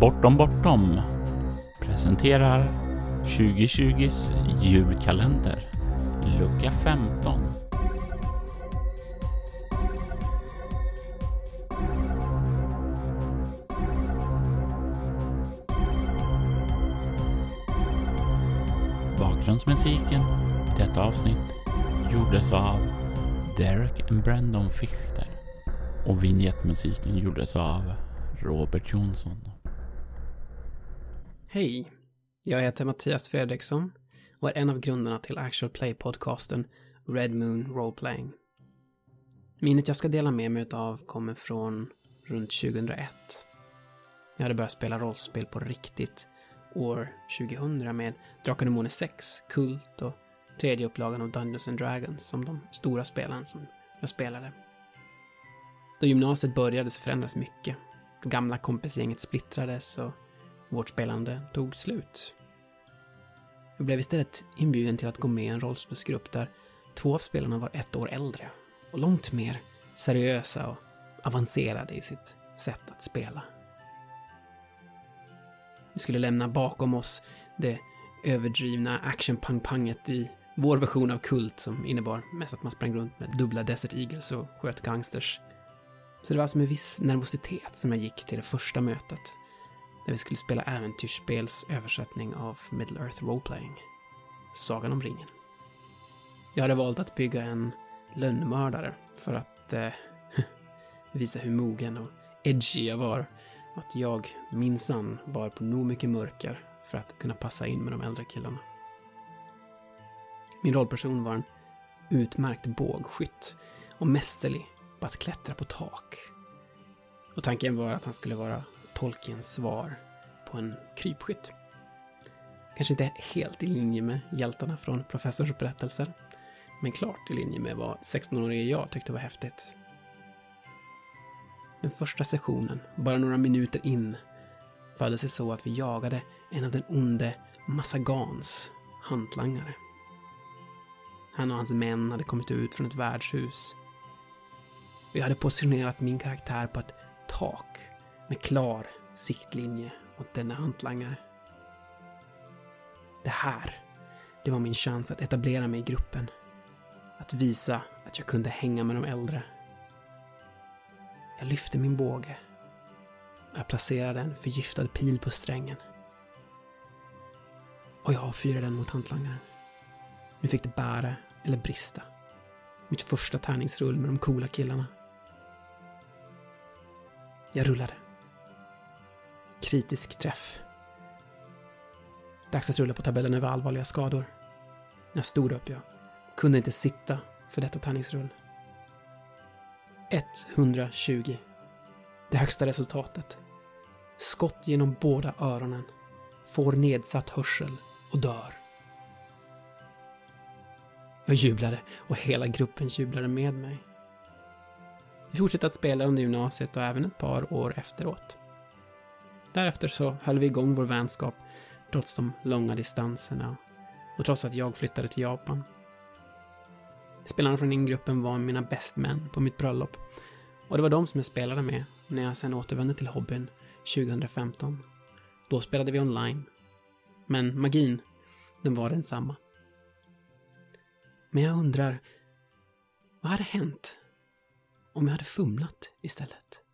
Bortom Bortom presenterar 2020s julkalender, lucka 15. Bakgrundsmusiken i detta avsnitt gjordes av Derek and Brandon Fichter och vignettmusiken gjordes av Robert Jonsson. Hej! Jag heter Mattias Fredriksson och är en av grundarna till Actual Play-podcasten Red Moon Roleplaying. Minnet jag ska dela med mig av kommer från runt 2001. Jag hade börjat spela rollspel på riktigt år 2000 med Drakar och Demoner 6, Kult och tredje upplagan av Dungeons and Dragons som de stora spelen som jag spelade. Då gymnasiet började så förändrades mycket. Gamla kompisgänget splittrades och vårt spelande tog slut. Jag blev istället inbjuden till att gå med i en rollspelsgrupp där två av spelarna var ett år äldre och långt mer seriösa och avancerade i sitt sätt att spela. Vi skulle lämna bakom oss det överdrivna action-pang-panget i vår version av Kult som innebar mest att man sprang runt med dubbla Desert Eagles och sköt gangsters. Så det var alltså med viss nervositet som jag gick till det första mötet där vi skulle spela äventyrsspels översättning av Middle Earth Roleplaying, Sagan om ringen. Jag hade valt att bygga en lönnmördare för att eh, visa hur mogen och edgy jag var. Att jag minsann bar på nog mycket mörker för att kunna passa in med de äldre killarna. Min rollperson var en utmärkt bågskytt och mästerlig på att klättra på tak. Och tanken var att han skulle vara Tolkiens svar på en krypskytt. Kanske inte helt i linje med hjältarna från professors berättelser, men klart i linje med vad 16-årige jag tyckte var häftigt. Den första sessionen, bara några minuter in, födde sig så att vi jagade en av den onde Massagans hantlangare. Han och hans män hade kommit ut från ett värdshus. Vi hade positionerat min karaktär på ett tak med klar siktlinje åt denna hantlangare. Det här, det var min chans att etablera mig i gruppen. Att visa att jag kunde hänga med de äldre. Jag lyfte min båge. Jag placerade en förgiftad pil på strängen. Och jag avfyrade den mot hantlangaren. Nu fick det bära eller brista. Mitt första tärningsrull med de coola killarna. Jag rullade. Kritisk träff. Dags att rulla på tabellen över allvarliga skador. Jag stod upp, jag kunde inte sitta för detta tärningsrull. 120. Det högsta resultatet. Skott genom båda öronen. Får nedsatt hörsel och dör. Jag jublade och hela gruppen jublade med mig. Vi fortsatte att spela under gymnasiet och även ett par år efteråt. Därefter så höll vi igång vår vänskap trots de långa distanserna och trots att jag flyttade till Japan. Spelarna från den gruppen var mina bästmän på mitt bröllop och det var de som jag spelade med när jag sen återvände till hobbyn 2015. Då spelade vi online. Men magin, den var densamma. Men jag undrar, vad hade hänt om jag hade fumlat istället?